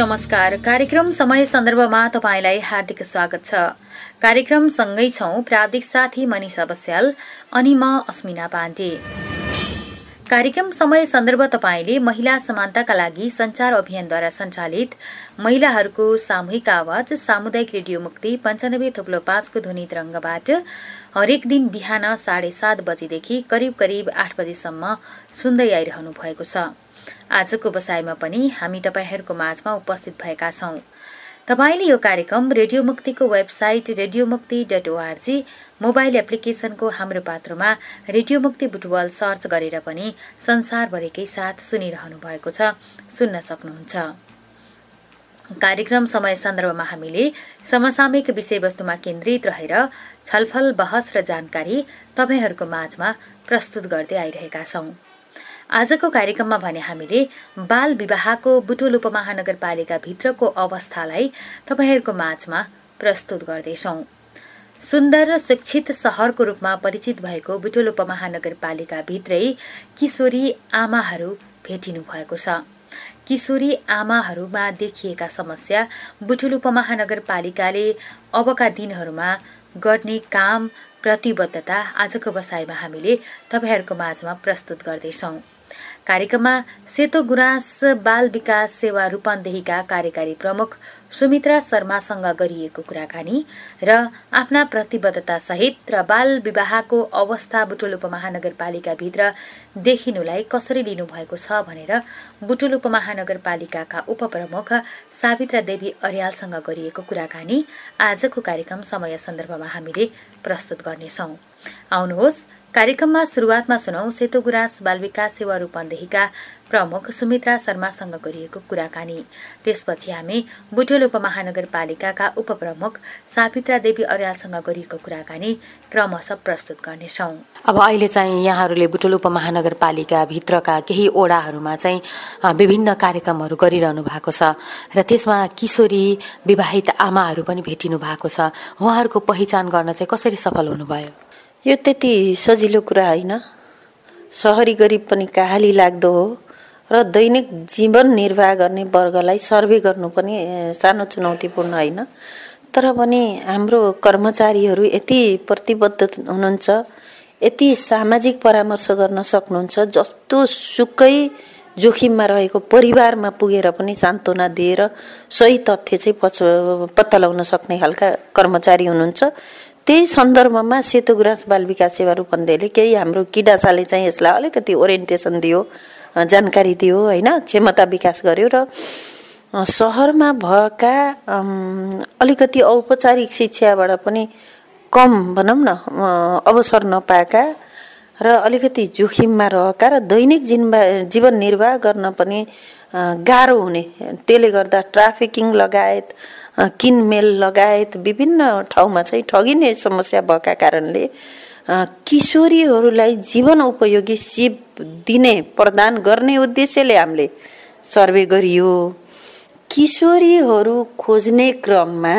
नमस्कार। कार्यक्रम समय सन्दर्भमा तपाईँलाई हार्दिक स्वागत छ। कार्यक्रम सँगै छौं प्राविधिक साथी मनिषा बस्याल अनि म अस्मिना पाण्डे। कार्यक्रम समय सन्दर्भ तपाईँले महिला समानताका लागि संचार अभियानद्वारा सञ्चालित महिलाहरूको सामूहिक आवाज सामुदायिक रेडियो मुक्ति पञ्चानब्बे थुप्लो पाँचको ध्वनि तरङ्गबाट हरेक दिन बिहान साढे सात बजीदेखि करिब करिब आठ बजीसम्म सुन्दै आइरहनु भएको छ। आजको बसाइमा पनि हामी तपाईँहरूको माझमा उपस्थित भएका छौं। तपाईँले यो कार्यक्रम रेडियो मुक्तिको website radio Mukti dot ORG mobile एप्लिकेशनको हाम्रो पात्रमा रेडियो मुक्ति बुटवल सर्च गरेर पनि संसारभरिकै साथ सुनिरहनु भएको छ सुन्न सक्नुहुन्छ। कार्यक्रम समय सन्दर्भमा हामीले समसामयिक विषयवस्तुमा केन्द्रित रहेर छलफल बहस र जानकारी तपाईँहरूको माझमा प्रस्तुत गर्दै आइरहेका छौं। आजको कार्यक्रममा भने हामीले बाल विवाहको बुटोल उपमहानगरपालिका भित्रको अवस्थालाई तपाईँहरूको माझमा प्रस्तुत गर्दैछौ। सुन्दर र शिक्षित सहरको रूपमा परिचित भएको बुटोल उपमहानगरपालिका भित्रै किशोरी आमाहरू भेटिनु भएको छ। किशोरी आमाहरूमा देखिएका समस्या बुटुल उपमहानगरपालिकाले अबका दिनहरूमा गर्ने काम प्रतिबद्धता आजको बसाइमा हामीले तपाईँहरूको माझमा प्रस्तुत गर्दैछौँ। कार्यक्रममा सेतो गुराँस बाल विकास सेवा रूपन्देहीका कार्यकारी प्रमुख सुमित्रा शर्मासँग गरिएको कुराकानी र आफ्ना प्रतिबद्धता सहित र बाल विवाहको अवस्था बुटुल उपमहानगरपालिकाभित्र देखिनुलाई कसरी लिनुभएको छ भनेर बुटुल उपमहानगरपालिकाका उपप्रमुख सावित्रा देवी अर्यालसँग गरिएको कुराकानी आजको कार्यक्रम समय सन्दर्भमा हामीले प्रस्तुत गर्नेछौ। आउनुहोस् कार्यक्रममा सुरुवातमा सुनौ सेतो गुराँस बाल विकास सेवा रूपन्देहीका प्रमुख सुमित्रा शर्मासँग गरिएको कुराकानी। त्यसपछि हामी बुटोल उपमहानगरपालिकाका उपप्रमुख सावित्रा देवी अर्यालसँग गरिएको कुराकानी क्रमशः प्रस्तुत गर्नेछौ। अब अहिले चाहिँ यहाँहरूले बुटोल उपमहानगरपालिका भित्रका केही ओडाहरूमा चाहिँ विभिन्न कार्यक्रमहरू गरिरहनु भएको छ र त्यसमा किशोरी विवाहित आमाहरू पनि भेटिनु भएको छ। उहाँहरूको पहिचान गर्न चाहिँ कसरी सफल हुनुभयो? यो त्यति सजिलो कुरा होइन। सहरी गरिब पनि कहाली लाग्दो हो र दैनिक जीवन निर्वाह गर्ने वर्गलाई सर्वे गर्नु पनि सानो चुनौतीपूर्ण होइन। तर पनि हाम्रो कर्मचारीहरू यति प्रतिबद्ध हुनुहुन्छ यति सामाजिक परामर्श गर्न सक्नुहुन्छ जस्तो सुकै जोखिममा रहेको परिवारमा पुगेर पनि सान्त्वना दिएर सही तथ्य चाहिँ पछ पत्ता लगाउन सक्ने खालका कर्मचारी हुनुहुन्छ। त्यही सन्दर्भमा सेतो गुराँस बाल विकास सेवा रूपन्देहीले केही हाम्रो किडासाले चाहिँ यसलाई अलिकति ओरिएन्टेसन दियो जानकारी दियो होइन? क्षमता विकास गर्यो र सहरमा भएका अलिकति औपचारिक शिक्षाबाट पनि कम भनौँ न अवसर नपाएका र अलिकति जोखिममा रहेका र दैनिक जीवन निर्वाह गर्न पनि गाह्रो हुने। त्यसले गर्दा ट्राफिकिङ लगायत किनमेल लगायत विभिन्न ठाउँमा चाहिँ ठगिने समस्या भएका कारणले किशोरीहरूलाई जीवन उपयोगी सिप दिने प्रदान गर्ने उद्देश्यले हामीले सर्वे गरियो। किशोरीहरू खोज्ने क्रममा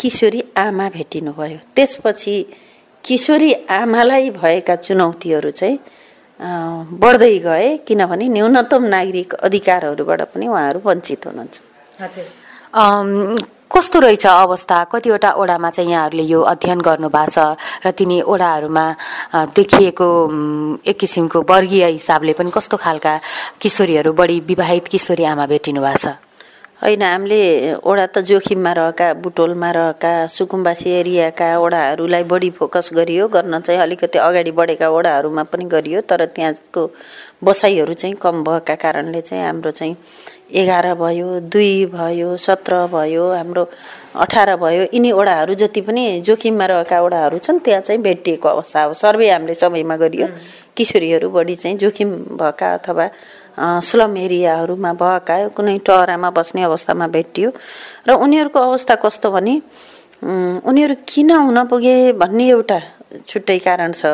किशोरी आमा भेटिनुभयो। त्यसपछि किशोरी आमालाई भएका चुनौतीहरू चाहिँ बढ्दै गए किनभने न्यूनतम नागरिक अधिकारहरूबाट पनि उहाँहरू वञ्चित हुनुहुन्छ। कस्तो रहेछ अवस्था? कतिवटा ओडामा चाहिँ यहाँहरूले यो अध्ययन गर्नु भएको छ र तिनी ओडाहरूमा देखिएको एक किसिमको वर्गीय हिसाबले पनि कस्तो खालका किशोरीहरू बढी विवाहित किशोरी आमा भेटिनु भएको छ? होइन हामीले ओडा त जोखिममा रहेका बुटोलमा रहेका सुकुम्बासी एरियाका ओडाहरूलाई बढी फोकस गरियो गर्न चाहिँ अलिकति अगाडि बढेका ओडाहरूमा पनि गरियो तर त्यहाँको बसाइहरू चाहिँ कम भएका कारणले चाहिँ हाम्रो चाहिँ एघार भयो दुई भयो सत्र भयो हाम्रो अठार भयो यिनी ओडाहरू जति पनि जोखिममा रहेका ओडाहरू छन् त्यहाँ चाहिँ भेटिएको अवस्था हो। सर्वे हामीले समयमा गरियो किशोरीहरू बढी चाहिँ जोखिम भएका अथवा स्लम एरियाहरूमा भएका कुनै टहरामा बस्ने अवस्थामा भेटियो। र उनीहरूको अवस्था कस्तो भने उनीहरू किन हुन पुगे भन्ने एउटा छुट्टै कारण छ।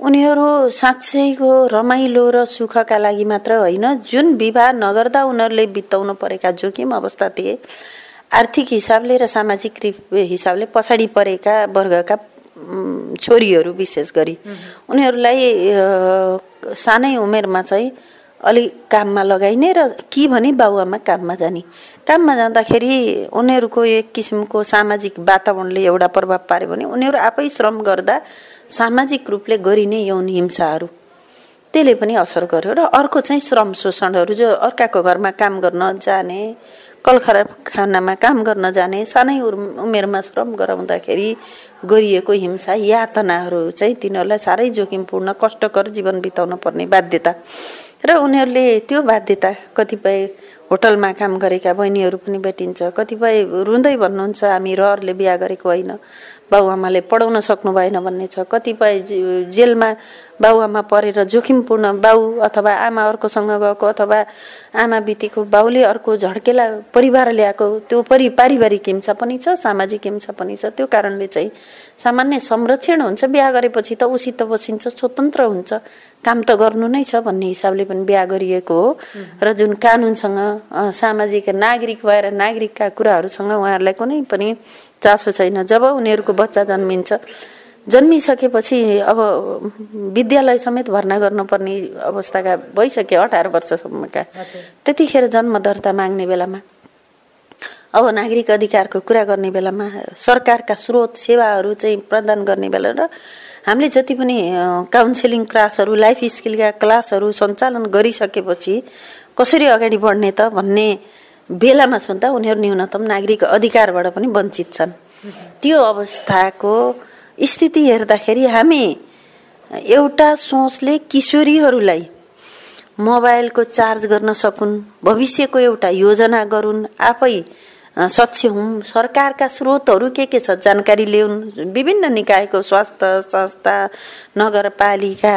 उनीहरू साँच्चैको रमाइलो र सुखका लागि मात्र होइन जुन विवाह नगर्दा उनीहरूले बिताउनु परेका जोखिम अवस्था थिए आर्थिक हिसाबले र सामाजिक हिसाबले पछाडि परेका वर्गका छोरीहरू विशेष गरी। उनीहरूलाई सानै उमेरमा चाहिँ अलिक काममा लगाइने र कि भने बाबुआमा काममा जाने। काममा जाँदाखेरि उनीहरूको एक किसिमको सामाजिक वातावरणले एउटा प्रभाव पार्यो भने उनीहरू आफै श्रम गर्दा सामाजिक रूपले गरिने यौन हिंसाहरू त्यसले पनि असर गर्यो र अर्को चाहिँ श्रम शोषणहरू जो अर्काको घरमा काम गर्न जाने कलखानामा काम गर्न जाने सानै उमेरमा श्रम गराउँदाखेरि गरिएको हिंसा यातनाहरू चाहिँ तिनीहरूलाई साह्रै जोखिमपूर्ण कष्टकर जीवन बिताउन पर्ने बाध्यता। र उनीहरूले त्यो बाध्यता कतिपय होटलमा काम गरेका बहिनीहरू पनि भेटिन्छ। कतिपय रुँदै भन्नुहुन्छ हामी रहरले बिहा गरेको होइन। बाबुआमाले पढाउन सक्नु भएन भन्ने छ। कतिपय जेलमा बाबुआमा परेर जोखिमपूर्ण बाउ अथवा आमा अर्कोसँग गएको अथवा आमा बितेको बाउले अर्को झड्केला परिवार ल्याएको त्यो परि पारिवारिक हिंसा पनि छ सामाजिक हिंसा पनि छ। त्यो कारणले चाहिँ सामान्य संरक्षण हुन्छ बिहा गरेपछि त उसित बसिन्छ स्वतन्त्र हुन्छ। काम त गर्नु नै छ भन्ने हिसाबले पनि बिहा गरिएको हो। र जुन कानुनसँग सामाजिक नागरिक भएर नागरिकका कुराहरूसँग उहाँहरूलाई कुनै पनि चासो छैन। जब उनीहरूको बच्चा जन्मिन्छ जन्मिसकेपछि अब विद्यालय समेत भर्ना गर्नुपर्ने अवस्थाका भइसक्यो अठार वर्षसम्मका। त्यतिखेर जन्म दर्ता माग्ने बेलामा। अब नागरिक अधिकारको कुरा गर्ने बेलामा सरकारका स्रोत सेवाहरू चाहिँ प्रदान गर्ने बेला र हामीले जति पनि काउन्सिलिङ क्लासहरू लाइफ स्किलका क्लासहरू सञ्चालन गरिसकेपछि कसरी अगाडि बढ्ने त भन्ने बेलामा सुन्दा उनीहरू न्यूनतम नागरिक अधिकारबाट पनि वञ्चित छन्। त्यो अवस्थाको स्थिति हेर्दाखेरि हामी एउटा सोचले किशोरीहरूलाई मोबाइलको चार्ज गर्न सकुन् भविष्यको एउटा योजना गरून् आफै सक्षम सरकारका स्रोतहरू के के छ? जानकारी ल्याउन् विभिन्न निकायको स्वास्थ्य संस्था नगरपालिका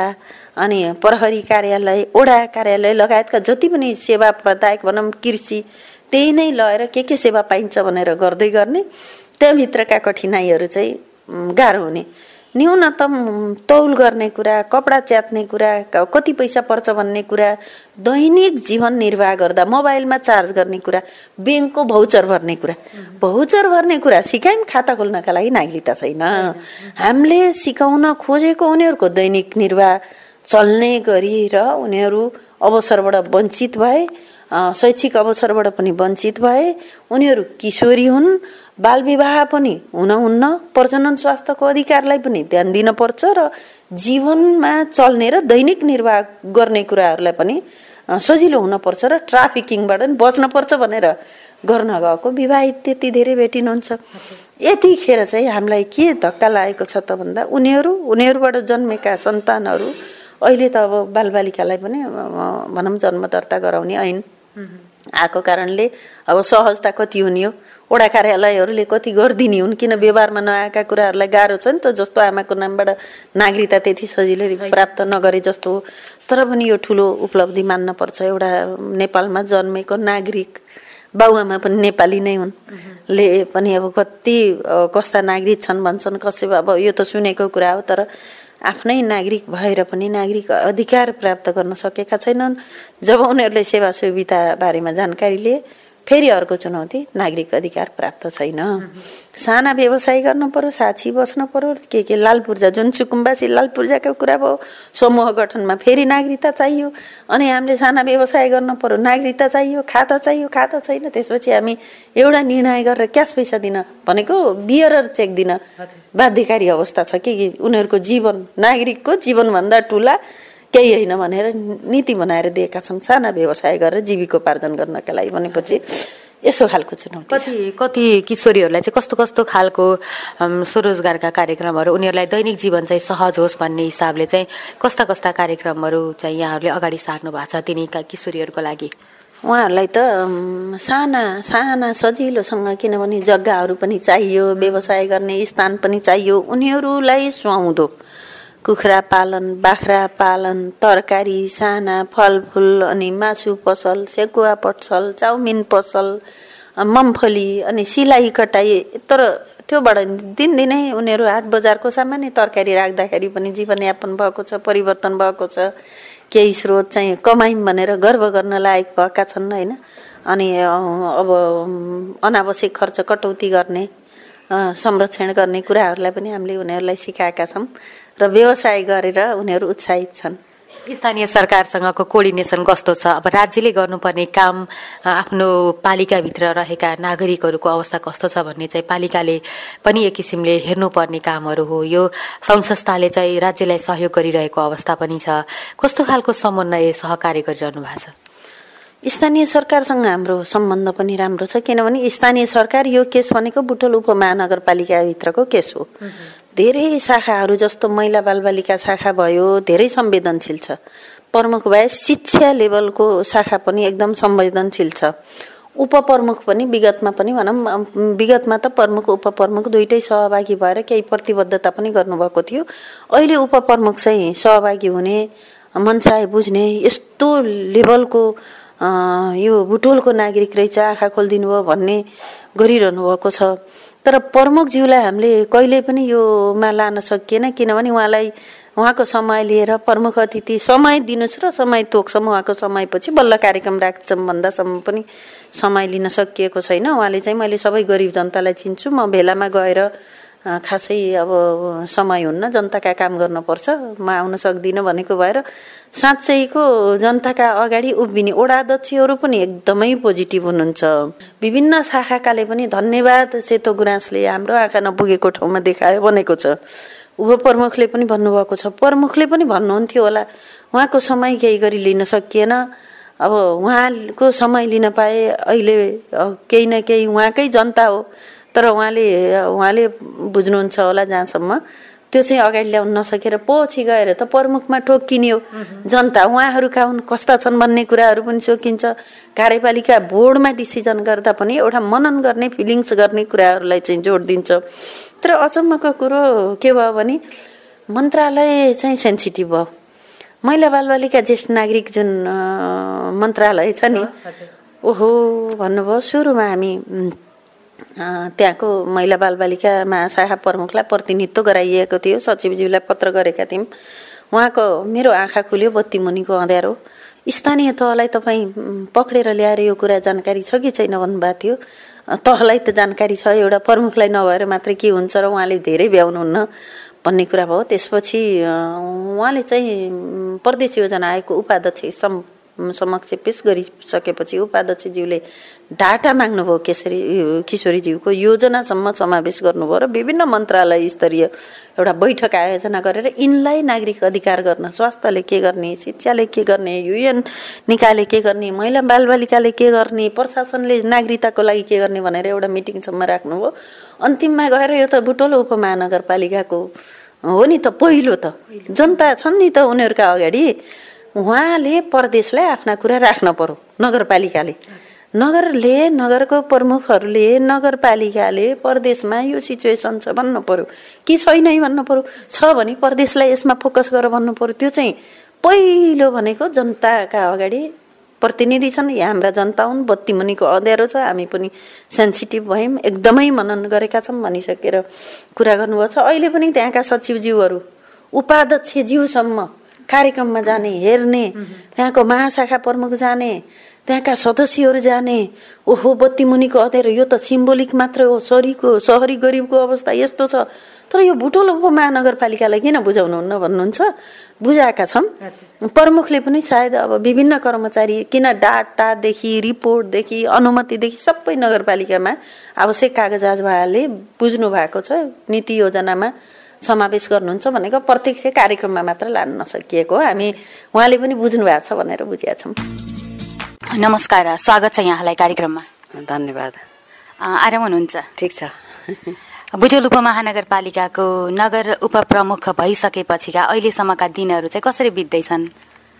अनि प्रहरी कार्यालय ओडा कार्यालय लगायतका जति पनि सेवा प्रदायक भनौँ कृषि त्यही नै लगेर के के सेवा पाइन्छ भनेर गर्दै गर्ने त्यहाँभित्रका कठिनाइहरू चाहिँ गाह्रो हुने। न्यूनतम तौल गर्ने कुरा कपडा च्यात्ने कुरा कति पैसा पर्छ भन्ने कुरा दैनिक जीवन निर्वाह गर्दा मोबाइलमा चार्ज गर्ने कुरा ब्याङ्कको भौचर भर्ने कुरा। भौचर भर्ने कुरा सिकायौँ खाता खोल्नका लागि नागरिकता छैन। हामीले सिकाउन खोजेको उनीहरूको दैनिक निर्वाह चल्ने गरी र उनीहरू अवसरबाट वञ्चित भए शैक्षिक अवसरबाट पनि वञ्चित भए। उनीहरू किशोरी हुन् बाल विवाह पनि हुन हुन्न प्रजनन स्वास्थ्यको अधिकारलाई पनि ध्यान दिनपर्छ र जीवनमा चल्ने र दैनिक निर्वाह गर्ने कुराहरूलाई पनि सजिलो हुनपर्छ र ट्राफिकिङबाट पनि बच्नपर्छ भनेर गर्न गएको। विवाहित त्यति धेरै भेटिनुहुन्छ। यतिखेर चाहिँ हामीलाई के धक्का लागेको छ त भन्दा उनीहरू उनीहरूबाट जन्मेका सन्तानहरू अहिले त अब बालबालिकालाई पनि भनौँ जन्म दर्ता गराउने ऐन। आएको कारणले अब सहजता कति हुने हो? वडा कार्यालयहरूले कति गरिदिने हुन्? किन व्यवहारमा नआएका कुराहरूलाई गाह्रो छ नि त? जस्तो आमाको नामबाट नागरिकता त्यति सजिलै प्राप्त नगरे जस्तो हो। तर पनि यो ठुलो उपलब्धि मान्नपर्छ एउटा नेपालमा जन्मेको नागरिक बाबुआमा पनि नेपाली नै हुन्। ले पनि अब कति कस्ता नागरिक छन् भन्छन् कसै अब यो त सुनेको कुरा हो तर आफ्नै नागरिक भएर पनि नागरिक अधिकार प्राप्त गर्न सकेका छैनन्। जब उनीहरूले सेवा सुविधा बारेमा जानकारी लिए फेरि अर्को चुनौती नागरिक अधिकार प्राप्त छैन। साना व्यवसाय गर्नु पर्यो साक्षी बस्नु पर्यो के के लाल पूर्जा जुन सुकुम्बासी लाल पूर्जाको कुरा भयो समूह गठनमा फेरि नागरिकता चाहियो। अनि हामीले साना व्यवसाय गर्नु पर्यो नागरिकता चाहियो खाता चाहियो खाता छैन त्यसपछि हामी एउटा निर्णय गरेर क्यास पैसा दिन भनेको बियर चेक दिन बाध्यकारी अवस्था छ कि उनीहरूको जीवन नागरिकको जीवनभन्दा ठुला केही होइन भनेर नीति बनाएर दिएका छौँ साना व्यवसाय गरेर जीविकोपार्जन गर्नका लागि भनेपछि यसो खालको चुनौती कति कति किशोरीहरूलाई चाहिँ कस्तो कस्तो खालको स्वरोजगारका कार्यक्रमहरू उनीहरूलाई दैनिक जीवन चाहिँ सहज होस् भन्ने हिसाबले चाहिँ कस्ता कस्ता कार्यक्रमहरू चाहिँ यहाँहरूले अगाडि सार्नु भएको छ तिनी किशोरीहरूको लागि? उहाँहरूलाई त साना साना सजिलोसँग किनभने जग्गाहरू पनि चाहियो व्यवसाय गर्ने स्थान पनि चाहियो उनीहरूलाई सुहाउँदो। कुखुरा पालन बाख्रा पालन तरकारी साना फलफुल अनि मासु पसल सेकुवा पसल चाउमिन पसल मम्फली अनि सिलाइ कटाइ। तर त्योबाट दिनदिनै उनीहरू हाट बजारको सामान्य तरकारी राख्दाखेरि पनि जीवनयापन भएको छ परिवर्तन भएको छ। केही स्रोत चाहिँ कमाइम भनेर गर्व गर्न लायक भएका छन् होइन? अनि अब अनावश्यक खर्च कटौती गर्ने संरक्षण गर्ने कुराहरूलाई पनि हामीले उनीहरूलाई सिकाएका छौँ। र व्यवसाय गरेर उनीहरू उत्साहित छन्। स्थानीय सरकारसँगको कोअर्डिनेसन कस्तो छ? अब राज्यले गर्नुपर्ने काम आफ्नो पालिकाभित्र रहेका नागरिकहरूको अवस्था कस्तो छ भन्ने चाहिँ पालिकाले पनि एक किसिमले हेर्नुपर्ने कामहरू हो। यो सङ्घ संस्थाले चाहिँ राज्यलाई सहयोग गरिरहेको अवस्था पनि छ। कस्तो खालको समन्वय सहकार्य गरिरहनु भएको छ? स्थानीय सरकारसँग हाम्रो सम्बन्ध पनि राम्रो छ किनभने स्थानीय सरकार यो केस भनेको बुटोल उपमहानगरपालिकाभित्रको केस हो। धेरै शाखाहरू जस्तो महिला बालबालिका शाखा भयो धेरै संवेदनशील छ। प्रमुख भए शिक्षा लेभलको शाखा पनि एकदम संवेदनशील छ। उपप्रमुख पनि विगतमा पनि भनौँ विगतमा त प्रमुख उपप्रमुख दुइटै सहभागी भएर केही प्रतिबद्धता पनि गर्नुभएको थियो। अहिले उपप्रमुख चाहिँ सहभागी हुने मनसाय बुझ्ने यस्तो लेभलको यो बुटोलको नागरिक रहेछ आँखा खोलिदिनु भयो भन्ने गरिरहनु भएको छ। तर प्रमुखज्यूलाई हामीले कहिल्यै पनि योमा लान सकिएन किनभने उहाँलाई उहाँको समय लिएर प्रमुख अतिथि समय दिनुहोस् र समय तोक्छौँ उहाँको समयपछि बल्ल कार्यक्रम राख्छौँ भन्दासम्म पनि समय लिन सकिएको छैन। उहाँले चाहिँ मैले सबै गरिब जनतालाई चिन्छु म भेलामा गएर खासै अब समय हुन्न जनताका काम गर्नुपर्छ। म आउन सक्दिनँ भनेको भएर साँच्चैको जनताका अगाडि उभिने ओडा अध्यक्षहरू पनि एकदमै पोजिटिभ हुनुहुन्छ। विभिन्न शाखाकाले पनि धन्यवाद सेतो गुराँसले हाम्रो आँखा नपुगेको ठाउँमा देखायो भनेको छ। उपप्रमुखले पनि भन्नुभएको छ। प्रमुखले पनि भन्नुहुन्थ्यो होला उहाँको समय केही गरी लिन सकिएन। अब उहाँको समय लिन पाए अहिले केही न केही उहाँकै जनता हो। तर उहाँले उहाँले बुझ्नुहुन्छ होला जहाँसम्म। त्यो चाहिँ अगाडि ल्याउन नसकेर पछि गएर त प्रमुखमा ठोक्किने जनता उहाँहरूका हुन् कस्ता छन् भन्ने कुराहरू पनि सोकिन्छ। कार्यपालिका बोर्डमा डिसिजन गर्दा पनि एउटा मनन गर्ने फिलिङ्स गर्ने कुराहरूलाई चाहिँ जोड दिन्छ। तर अचम्मको कुरो के भयो भने मन्त्रालय चाहिँ सेन्सिटिभ भयो महिला बालबालिका ज्येष्ठ नागरिक जुन मन्त्रालय छ नि ओहो भन्नुभयो सुरुमा हामी त्यहाँको महिला बालबालिका महाशाखा प्रमुखलाई प्रतिनिधित्व गराइएको थियो। सचिवज्यूलाई पत्र गरेका थियौँ। उहाँको मेरो आँखा खुल्यो बत्ती मुनिको अँध्यारो। स्थानीय तहलाई तपाईँ पक्रेर ल्याएर यो कुरा जानकारी छ कि छैन भन्नुभएको थियो। तहलाई त जानकारी छ एउटा प्रमुखलाई नभएर मात्रै के हुन्छ र उहाँले धेरै भ्याउनुहुन्न भन्ने कुरा भयो। त्यसपछि उहाँले चाहिँ प्रदेश योजना आयोगको उपाध्यक्ष सम् समक्ष पेस गरिसकेपछि उपाध्यक्षज्यूले डाटा माग्नुभयो केसरी किशोरीज्यूको योजनासम्म समावेश गर्नुभयो र विभिन्न मन्त्रालय स्तरीय एउटा बैठक आयोजना गरेर यिनलाई नागरिक अधिकार गर्न स्वास्थ्यले के गर्ने शिक्षाले के गर्ने युएन निकायले के गर्ने महिला बालबालिकाले के गर्ने प्रशासनले नागरिकताको लागि के गर्ने भनेर एउटा मिटिङसम्म राख्नुभयो। अन्तिममा गएर यो त बुटोलो उपमहानगरपालिकाको हो नि त पहिलो त। जनता छन् नि त उनीहरूका अगाडि। उहाँले प्रदेशलाई आफ्ना कुरा राख्न पर्यो नगरपालिकाले। नगरले नगरको प्रमुखहरूले नगरपालिकाले प्रदेशमा यो सिचुएसन छ भन्नु पर्यो। कि छैन भन्नु पर्यो? छ भने प्रदेशलाई यसमा फोकस गरेर भन्नु पर्यो। त्यो चाहिँ पहिलो भनेको जनताका अगाडि प्रतिनिधि छन्। यहाँ हाम्रा जनता हुन्। बत्ती मुनिको अँध्यारो छ। हामी पनि सेन्सिटिभ भयौँ। एकदमै मनन गरेका छौँ भनिसकेर कुरा गर्नुभएको छ। अहिले पनि त्यहाँका सचिवज्यूहरू उपाध्यक्षज्यूसम्म कार्यक्रममा जाने हेर्ने त्यहाँको महाशाखा प्रमुख जाने त्यहाँका सदस्यहरू जाने ओहो बत्ती मुनिको अँध्यारो यो त सिम्बोलिक मात्र हो सरीको सहरी गरिबको अवस्था यस्तो छ। तर यो भुटोल उपमहानगरपालिकालाई किन बुझाउनुहुन्न भन्नुहुन्छ? बुझाएका छौँ प्रमुखले पनि सायद अब विभिन्न कर्मचारी किन डाटादेखि रिपोर्टदेखि अनुमतिदेखि सबै नगरपालिकामा आवश्यक कागजात भएकाले बुझ्नु भएको छ। नीति योजनामा समावेश गर्नुहुन्छ भनेको प्रत्यक्ष कार्यक्रममा मात्र लान नसकिएको हामी उहाँले पनि बुझ्नु भएको छ भनेर बुझेका छौँ। नमस्कार स्वागत छ यहाँलाई कार्यक्रममा। धन्यवाद। आराम हुनुहुन्छ? ठिक छ। बुटोल उपमहानगरपालिकाको नगर उपप्रमुख भइसकेपछिका अहिलेसम्मका दिनहरू चाहिँ कसरी बित्दैछन्?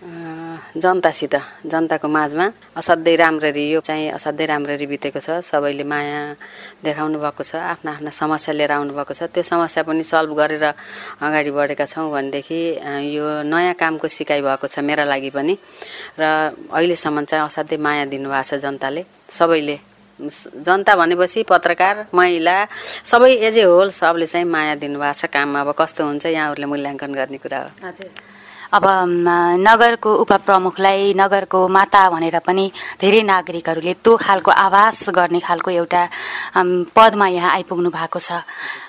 जनतासित जनताको माझमा असाध्यै राम्ररी यो चाहिँ असाध्यै राम्ररी बितेको छ। सबैले माया देखाउनु भएको छ आफ्ना आफ्ना समस्या लिएर आउनुभएको छ। त्यो समस्या पनि सल्भ गरेर अगाडि बढेका छौँ भनेदेखि यो नयाँ कामको सिकाइ भएको छ मेरा लागि पनि। र अहिलेसम्म चाहिँ असाध्यै माया दिनुभएको छ जनताले। सबैले जनता भनेपछि पत्रकार महिला सबै एजे होल सबले चाहिँ माया दिनुभएको छ काम अब कस्तो हुन्छ यहाँहरूले मूल्याङ्कन गर्ने कुरा हो। हजुर। अब नगरको उपप्रमुखलाई नगरको माता भनेर पनि धेरै नागरिकहरूले त्यो खालको आवास गर्ने खालको एउटा पदमा यहाँ आइपुग्नु भएको छ।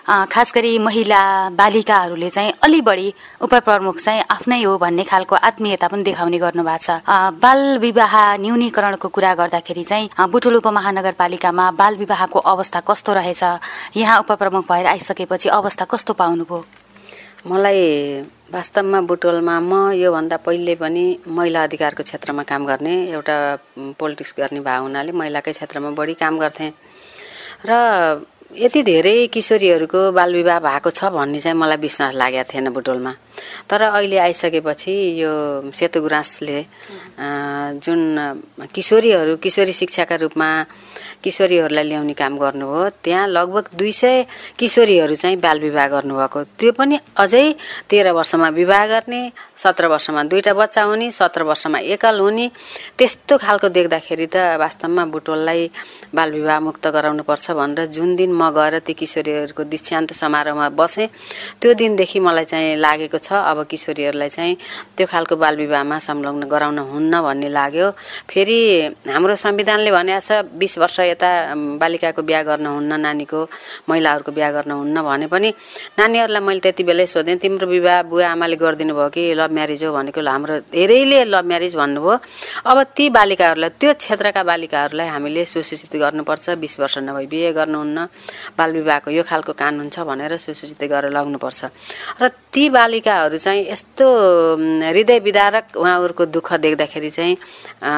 खास गरी महिला बालिकाहरूले चाहिँ अलि बढी उपप्रमुख चाहिँ आफ्नै हो भन्ने खालको आत्मीयता पनि देखाउने गर्नु भएको छ बाल विवाह न्यूनीकरणको कुरा गर्दाखेरि चाहिँ बुटुल उपमहानगरपालिकामा बाल विवाहको अवस्था कस्तो रहेछ? यहाँ उपप्रमुख भएर आइसकेपछि अवस्था कस्तो पाउनुभयो? मलाई वास्तवमा बुटोलमा म योभन्दा पहिले पनि महिला अधिकारको क्षेत्रमा काम गर्ने एउटा पोलिटिक्स गर्ने भए हुनाले महिलाकै क्षेत्रमा बढी काम गर्थेँ। र यति धेरै किशोरीहरूको बालविवाह भएको छ भन्ने चाहिँ मलाई विश्वास लागेको थिएन बुटोलमा। तर अहिले आइसकेपछि यो सेतु गुराँसले जुन किशोरीहरू किशोरी शिक्षाका रूपमा किशोरीहरूलाई ल्याउने काम गर्नुभयो। त्यहाँ लगभग दुई सय किशोरीहरू चाहिँ बाल विवाह गर्नुभएको। त्यो पनि अझै तेह्र वर्षमा विवाह गर्ने सत्र वर्षमा दुईवटा बच्चा हुने सत्र वर्षमा एकल हुने। त्यस्तो खालको देख्दाखेरि त वास्तवमा बुटोललाई बाल विवाह मुक्त गराउनुपर्छ भनेर जुन दिन म गएर ती किशोरीहरूको दीक्षान्त समारोहमा बसेँ त्यो दिनदेखि मलाई चाहिँ लागेको छ अब किशोरीहरूलाई चाहिँ त्यो खालको बाल विवाहमा संलग्न गराउन हुन्न भन्ने लाग्यो। फेरि हाम्रो संविधानले भनेको छ बिस वर्ष यता बालिकाको बिहा गर्न हुन्न नानीको महिलाहरूको बिहा गर्न हुन्न भने पनि नानीहरूलाई मैले त्यति बेलै सोधेँ तिम्रो विवाह बुवा आमाले गरिदिनु भयो कि लभ म्यारिज हो? भनेको हाम्रो धेरैले लभ म्यारिज भन्नुभयो। अब ती बालिकाहरूलाई त्यो क्षेत्रका बालिकाहरूलाई हामीले सुसूचित गर्नुपर्छ बिस वर्ष नभई बिहे गर्नुहुन्न बाल विवाहको यो खालको कानुन छ भनेर सुसूचित गरेर लग्नुपर्छ। र ती बालिकाहरू चाहिँ यस्तो हृदय विदारक उहाँहरूको दुःख देख्दाखेरि चाहिँ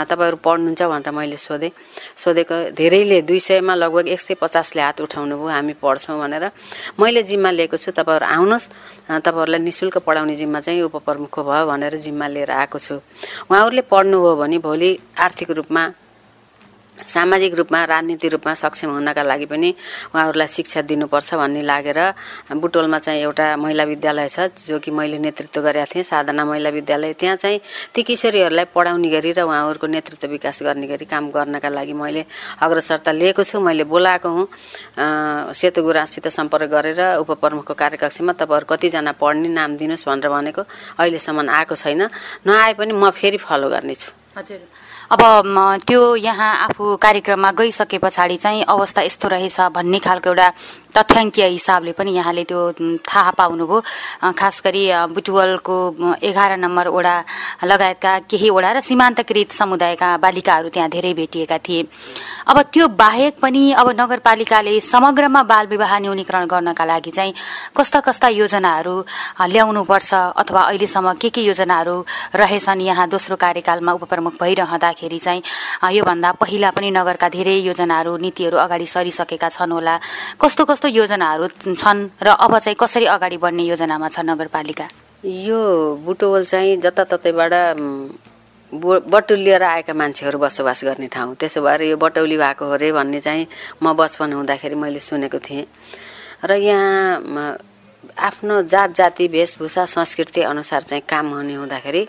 तपाईँहरू पढ्नुहुन्छ भनेर मैले सोधेँ। सोधेको धेरैले दुई सयमा लगभग एक सय पचासले हात उठाउनु भयो हामी पढ्छौँ भनेर। मैले जिम्मा लिएको छु तपाईँहरू आउनुहोस्। तपाईँहरूलाई नि शुल्क पढाउने जिम्मा चाहिँ उपप्रमुख भयो भनेर जिम्मा लिएर आएको छु। उहाँहरूले पढ्नुभयो भने भोलि आर्थिक रूपमा सामाजिक रूपमा राजनीतिक रूपमा सक्षम हुनका लागि पनि उहाँहरूलाई शिक्षा दिनुपर्छ भन्ने लागेर बुटोलमा चाहिँ एउटा महिला विद्यालय छ जो कि मैले नेतृत्व गरेका थिएँ साधना महिला विद्यालय। त्यहाँ चाहिँ ती किशोरीहरूलाई पढाउने गरी र उहाँहरूको नेतृत्व विकास गर्ने गरी काम गर्नका लागि मैले अग्रसरता लिएको छु। मैले बोलाएको हुँ सेतु गुराँससित सम्पर्क गरेर उपप्रमुखको कार्यकक्षमा तपाईँहरू कतिजना पढ्ने नाम दिनुहोस् भनेर भनेको अहिलेसम्म आएको छैन। नआए पनि म फेरि फलो गर्नेछु। हजुर। अब त्यो यहाँ आफू कार्यक्रममा गइसके पछाडि चाहिँ अवस्था यस्तो रहेछ भन्ने खालको एउटा तथ्याङ्कीय हिसाबले पनि यहाँले त्यो थाहा पाउनुभयो। खास गरी बुटुवलको एघार नम्बर ओडा लगायतका केही ओडा र सीमान्तकृत समुदायका बालिकाहरू त्यहाँ धेरै भेटिएका थिए। अब त्यो बाहेक पनि अब नगरपालिकाले समग्रमा बाल विवाह न्यूनीकरण गर्नका लागि चाहिँ कस्ता कस्ता योजनाहरू ल्याउनुपर्छ अथवा अहिलेसम्म के के योजनाहरू रहेछन् यहाँ दोस्रो कार्यकालमा उपप्रमुख भइरहँदाखेरि चाहिँ योभन्दा पहिला पनि नगरका धेरै योजनाहरू नीतिहरू अगाडि सरिसकेका छन् होला। कस्तो कस्तो योजनाहरू छन् र अब चाहिँ कसरी अगाडि बढ्ने योजनामा छ नगरपालिका? यो बुटोवल चाहिँ जताततैबाट बटुलिएर आएका मान्छेहरू बसोबास गर्ने ठाउँ। त्यसो भएर यो बटौली भएको हो अरे भन्ने चाहिँ म बचपन हुँदाखेरि मैले सुनेको थिएँ। र यहाँ आफ्नो जात जाति वेशभूषा संस्कृति अनुसार चाहिँ काम हुने हुँदाखेरि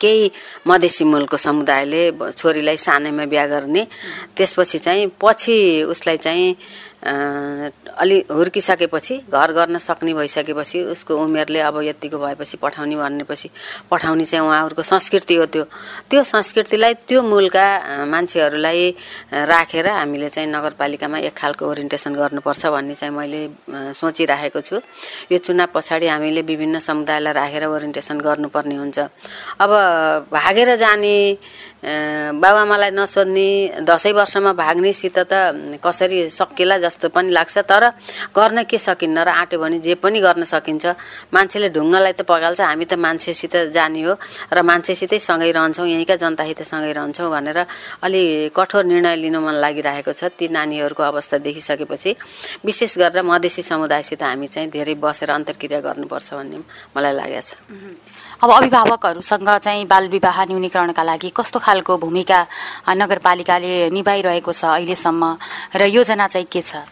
केही मधेसी मूलको समुदायले छोरीलाई सानैमा बिहा गर्ने त्यसपछि चाहिँ पछि उसलाई चाहिँ अलि हुर्किसकेपछि घर गर्न सक्ने भइसकेपछि उसको उमेरले अब यतिको भएपछि पठाउने भनेपछि पठाउने चाहिँ उहाँहरूको संस्कृति हो त्यो। त्यो संस्कृतिलाई त्यो मूलका मान्छेहरूलाई राखेर हामीले चाहिँ नगरपालिकामा एक खालको ओरिएन्टेसन गर्नुपर्छ भन्ने चाहिँ मैले सोचिराखेको छु। यो चुनाव पछाडि हामीले विभिन्न समुदायलाई राखेर ओरिएन्टेसन गर्नुपर्ने हुन्छ। अब भागेर जाने बाबुआमालाई नसोध्ने दसैँ वर्षमा भाग्नेसित त कसरी सकिएला जस्तो पनि लाग्छ तर गर्न के सकिन्न र आँट्यो भने जे पनि गर्न सकिन्छ। मान्छेले ढुङ्गालाई त पगाल्छ हामी त मान्छेसित जाने हो र मान्छेसितै सँगै रहन्छौँ यहीँका जनतासित सँगै रहन्छौँ भनेर अलि कठोर निर्णय लिनु मन लागिरहेको छ ती नानीहरूको अवस्था देखिसकेपछि। विशेष गरेर मधेसी समुदायसित हामी चाहिँ धेरै बसेर अन्तर्क्रिया गर्नुपर्छ भन्ने मलाई लागेको छ। अब अभिभावकहरूसँग चाहिँ बाल विवाह न्यूनीकरणका लागि कस्तो खालको भूमिका नगरपालिकाले निभाइरहेको छ अहिलेसम्म र योजना चाहिँ के छ?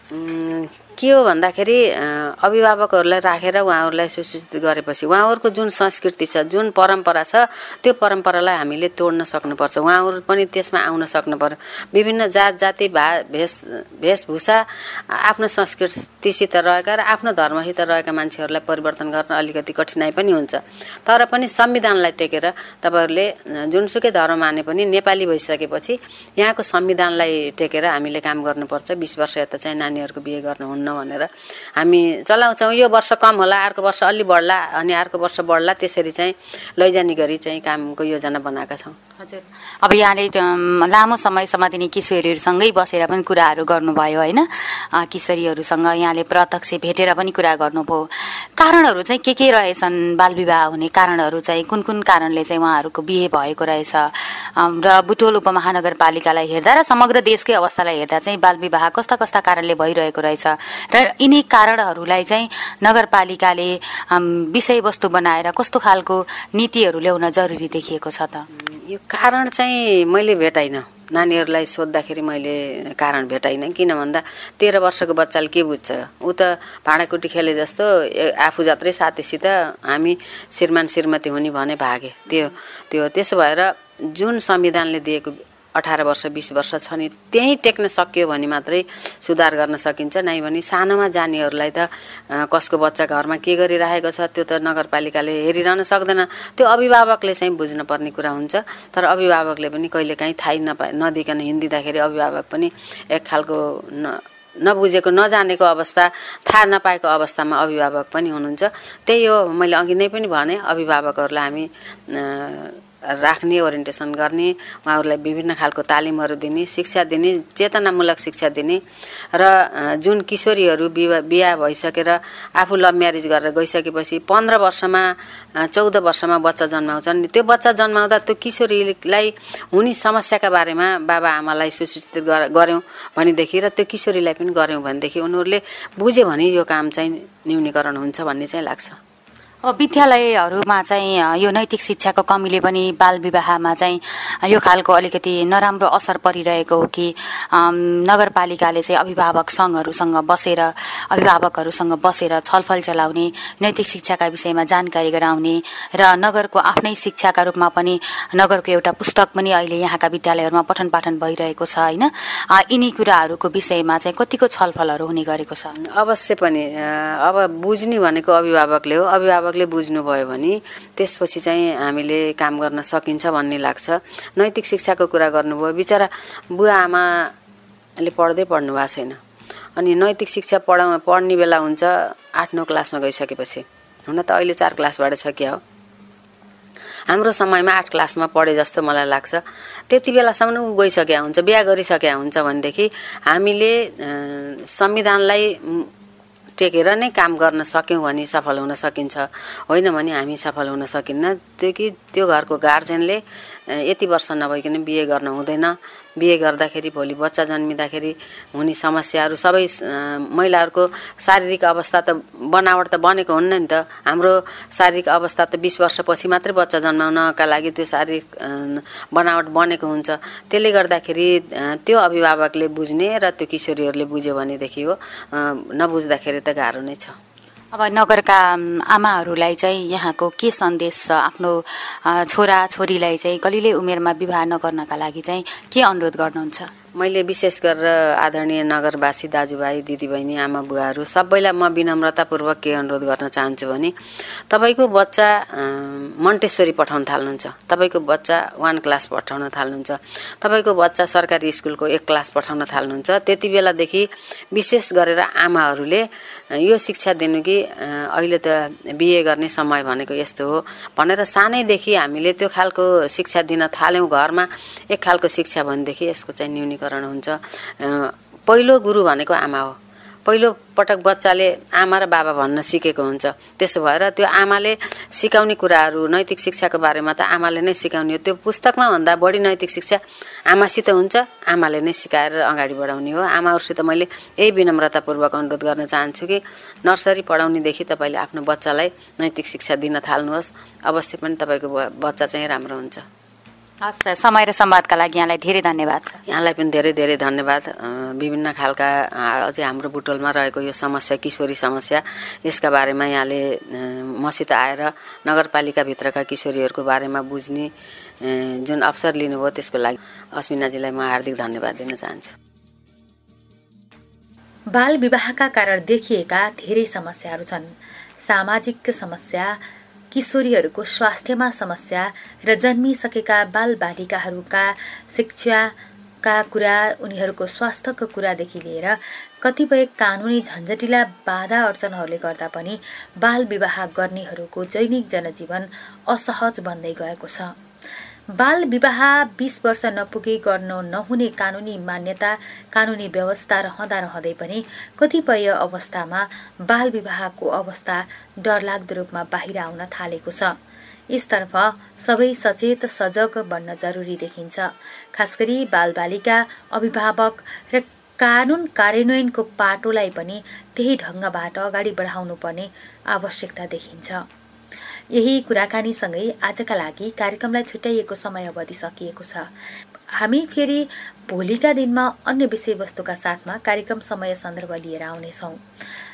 के हो भन्दाखेरि अभिभावकहरूलाई राखेर उहाँहरूलाई सुसूचित गरेपछि उहाँहरूको जुन संस्कृति छ जुन परम्परा छ त्यो परम्परालाई हामीले तोड्न सक्नुपर्छ। उहाँहरू पनि त्यसमा आउन सक्नु पर्यो विभिन्न जात जाति भा भेष वेशभूषा आफ्नो संस्कृतिसित रहेका र आफ्नो धर्मसित रहेका मान्छेहरूलाई परिवर्तन गर्न अलिकति कठिनाइ पनि हुन्छ। तर पनि संविधानलाई टेकेर तपाईँहरूले जुनसुकै धर्म माने पनि नेपाली भइसकेपछि यहाँको संविधानलाई टेकेर हामीले काम गर्नुपर्छ। बिस वर्ष यता चाहिँ नानीहरूको बिहे गर्नुहुन्न। भनेर। हामी चलाउँछौँ यो वर्ष कम होला अर्को वर्ष अलि बढ्ला अनि अर्को वर्ष बढ्ला त्यसरी चाहिँ लैजाने गरी चाहिँ कामको योजना बनाएका छौँ। हजुर। अब यहाँले लामो समयसम्म दिने किशोरीहरूसँगै बसेर पनि कुराहरू गर्नुभयो होइन? किशोरीहरूसँग यहाँले प्रत्यक्ष भेटेर पनि कुरा गर्नुभयो। कारणहरू चाहिँ के के रहेछन् बालविवाह हुने कारणहरू चाहिँ कुन कुन कारणले चाहिँ उहाँहरूको बिहे भएको रहेछ? र बुटोल उपमहानगरपालिकालाई हेर्दा र समग्र देशकै अवस्थालाई हेर्दा चाहिँ बालविवाह कस्ता कस्ता कारणले भइरहेको रहेछ? र यिनी कारणहरूलाई चाहिँ नगरपालिकाले विषयवस्तु बनाएर कस्तो खालको नीतिहरू ल्याउन जरुरी देखिएको छ त? यो कारण चाहिँ मैले भेटाइनँ। नानीहरूलाई सोद्धाखेरि मैले कारण भेटाइनँ। किन भन्दा तेह्र वर्षको बच्चाले के बुझ्छ? ऊ त भाँडाकुटी खेले जस्तो आफू जत्रै साथीसित हामी श्रीमान श्रीमती हुने भने भागे। त्यो त्यो त्यसो भएर जुन संविधानले दिएको अठार वर्ष बिस वर्ष छ नि त्यहीँ टेक्न सकियो भने मात्रै सुधार गर्न सकिन्छ। नै भने सानोमा जानेहरूलाई त कसको बच्चा घरमा के गरिरहेको छ त्यो त नगरपालिकाले हेरिरहन सक्दैन। त्यो अभिभावकले चाहिँ बुझ्नुपर्ने कुरा हुन्छ। तर अभिभावकले पनि कहिलेकाहीँ थाहै नपा नदिकन हिँडिदिँदाखेरि अभिभावक पनि एक खालको न नबुझेको नजानेको अवस्था थाहा नपाएको अवस्थामा अभिभावक पनि हुनुहुन्छ। त्यही हो मैले अघि नै पनि भने अभिभावकहरूलाई हामी राख्ने ओरिएन्टेसन गर्ने उहाँहरूलाई विभिन्न खालको तालिमहरू दिने शिक्षा दिने चेतनामूलक शिक्षा दिने र जुन किशोरीहरू बिहा बिहा भइसकेर आफू लभ म्यारेज गरेर गइसकेपछि पन्ध्र वर्षमा चौध वर्षमा बच्चा जन्माउँछन्। त्यो बच्चा जन्माउँदा त्यो किशोरीलाई हुने समस्याका बारेमा बाबा आमालाई सुसूचित गऱ्यौँ भनेदेखि र त्यो किशोरीलाई पनि गऱ्यौँ भनेदेखि उनीहरूले बुझ्यो भने यो काम चाहिँ न्यूनीकरण हुन्छ भन्ने चाहिँ लाग्छ। विद्यालयहरूमा चाहिँ यो नैतिक शिक्षाको कमीले पनि बाल विवाहमा चाहिँ यो खालको अलिकति नराम्रो असर परिरहेको हो कि नगरपालिकाले चाहिँ अभिभावक सङ्घहरूसँग बसेर अभिभावकहरूसँग बसेर छलफल चलाउने नैतिक शिक्षाका विषयमा जानकारी गराउने र नगरको आफ्नै शिक्षाका रूपमा पनि नगरको एउटा पुस्तक पनि अहिले यहाँका विद्यालयहरूमा पठन पाठन भइरहेको छ होइन? यिनी कुराहरूको विषयमा चाहिँ कतिको छलफलहरू हुने गरेको छ? अवश्य पनि अब बुझ्ने भनेको अभिभावकले हो। अभिभावक शिक्षकले बुझ्नुभयो भने त्यसपछि चाहिँ हामीले काम गर्न सकिन्छ भन्ने लाग्छ। नैतिक शिक्षाको कुरा गर्नुभयो। बिचरा बुवा आमाले पढ्दै पढ्नु भएको छैन। अनि नैतिक शिक्षा पढाउ पढ्ने बेला हुन्छ आठ नौ क्लासमा गइसकेपछि। हुन त अहिले चार क्लासबाट छ क्या हो? हाम्रो समयमा आठ क्लासमा पढे जस्तो मलाई लाग्छ। त्यति बेलासम्म ऊ गइसकेका हुन्छ बिहा गरिसकेका हुन्छ भनेदेखि हामीले संविधानलाई टेकेर नै काम गर्न सक्यौँ भने सफल हुन सकिन्छ। होइन भने हामी सफल हुन सकिन्न। त्यो कि त्यो घरको गार्जेनले यति वर्ष नभइकन बिहे गर्न हुँदैन। बिहे गर्दाखेरि भोलि बच्चा जन्मिँदाखेरि हुने समस्याहरू सबै महिलाहरूको शारीरिक अवस्था त बनावट त बनेको हुन्न नि त। हाम्रो शारीरिक अवस्था त बिस वर्षपछि मात्रै बच्चा जन्माउनका लागि त्यो शारीरिक बनावट बनेको हुन्छ। त्यसले गर्दाखेरि त्यो अभिभावकले बुझ्ने र त्यो किशोरीहरूले बुझ्यो भनेदेखि हो नबुझ्दाखेरि त गाह्रो नै छ। अब नगरका आमाहरूलाई चाहिँ यहाँको के सन्देश छ? आफ्नो छोरा छोरीलाई चाहिँ कलिले उमेरमा विवाह नगर्नका लागि चाहिँ के अनुरोध गर्नुहुन्छ? मैले विशेष गरेर आदरणीय नगरवासी दाजुभाइ दिदीबहिनी आमा बुवाहरू सबैलाई म विनम्रतापूर्वक के अनुरोध गर्न चाहन्छु भने तपाईँको बच्चा मन्टेश्वरी पठाउन थाल्नुहुन्छ। तपाईँको बच्चा वान क्लास पठाउन थाल्नुहुन्छ। तपाईँको बच्चा सरकारी स्कुलको एक क्लास पठाउन थाल्नुहुन्छ। त्यति बेलादेखि विशेष गरेर आमाहरूले यो शिक्षा दिनु कि अहिले त बिए गर्ने समय भनेको यस्तो हो भनेर सानैदेखि हामीले त्यो खालको शिक्षा दिन थाल्यौँ घरमा। एक खालको शिक्षा भनेदेखि यसको चाहिँ न्यूनी वर्गीकरण हुन्छ। पहिलो गुरु भनेको आमा हो। पहिलो पटक बच्चाले आमा र बाबा भन्न सिकेको हुन्छ। त्यसो भएर त्यो आमाले सिकाउने कुराहरू नैतिक शिक्षाको बारेमा त आमाले नै सिकाउने हो। त्यो पुस्तकमा भन्दा बढी नैतिक शिक्षा आमासित हुन्छ आमाले नै सिकाएर अगाडि बढाउने हो। आमाहरूसित मैले यही विनम्रतापूर्वक अनुरोध गर्न चाहन्छु कि नर्सरी पढाउनेदेखि तपाईँले आफ्नो बच्चालाई नैतिक शिक्षा दिन थाल्नुहोस्। अवश्य पनि तपाईँको बच्चा चाहिँ राम्रो हुन्छ। हस् समय र संवादका लागि यहाँलाई धेरै धन्यवाद छ यहाँलाई पनि धेरै धेरै धन्यवाद। विभिन्न खालका अझै हाम्रो बुटोलमा रहेको यो समस्या किशोरी समस्या यसका बारेमा यहाँले मसित आएर नगरपालिकाभित्रका किशोरीहरूको बारेमा बुझ्ने जुन अवसर लिनुभयो त्यसको लागि अस्मिनाजीलाई म हार्दिक धन्यवाद दिन चाहन्छु। बाल विवाहका कारण देखिएका धेरै समस्याहरू छन्। सामाजिक समस्या किशोरीहरूको स्वास्थ्यमा समस्या र जन्मिसकेका बालबालिकाहरूका शिक्षाका कुरा उनीहरूको स्वास्थ्यको कुरादेखि लिएर कतिपय कानुनी झन्झटिला बाधा अडचनहरूले गर्दा पनि बाल विवाह गर्नेहरूको दैनिक जनजीवन असहज बन्दै गएको छ। बाल विवाह बिस वर्ष नपुगे गर्न नहुने कानुनी मान्यता कानुनी व्यवस्था रहँदा रहँदै पनि कतिपय अवस्थामा बाल विवाहको अवस्था डरलाग्दो रूपमा बाहिर आउन थालेको छ। यसतर्फ सबै सचेत सजग बन्न जरुरी देखिन्छ। खास गरी बालबालिका अभिभावक र कानुन कार्यान्वयनको पाटोलाई पनि त्यही ढङ्गबाट अगाडि बढाउनु पर्ने आवश्यकता देखिन्छ। यही कुराकानीसँगै आजका लागि कार्यक्रमलाई छुट्याइएको समय अवधि सकिएको छ। हामी फेरि भोलिका दिनमा अन्य विषयवस्तुका साथमा कार्यक्रम समय सन्दर्भ लिएर आउनेछौँ।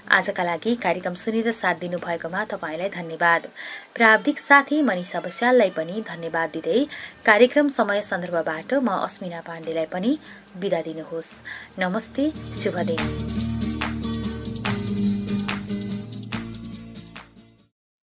आजका लागि कार्यक्रम सुनेर साथ दिनुभएकोमा तपाईँलाई धन्यवाद। प्राविधिक साथी मनिषा बस्याललाई पनि धन्यवाद दिँदै कार्यक्रम समय सन्दर्भबाट म अस्मिना पाण्डेलाई पनि बिदा दिनुहोस्। नमस्ते शुभ दिन।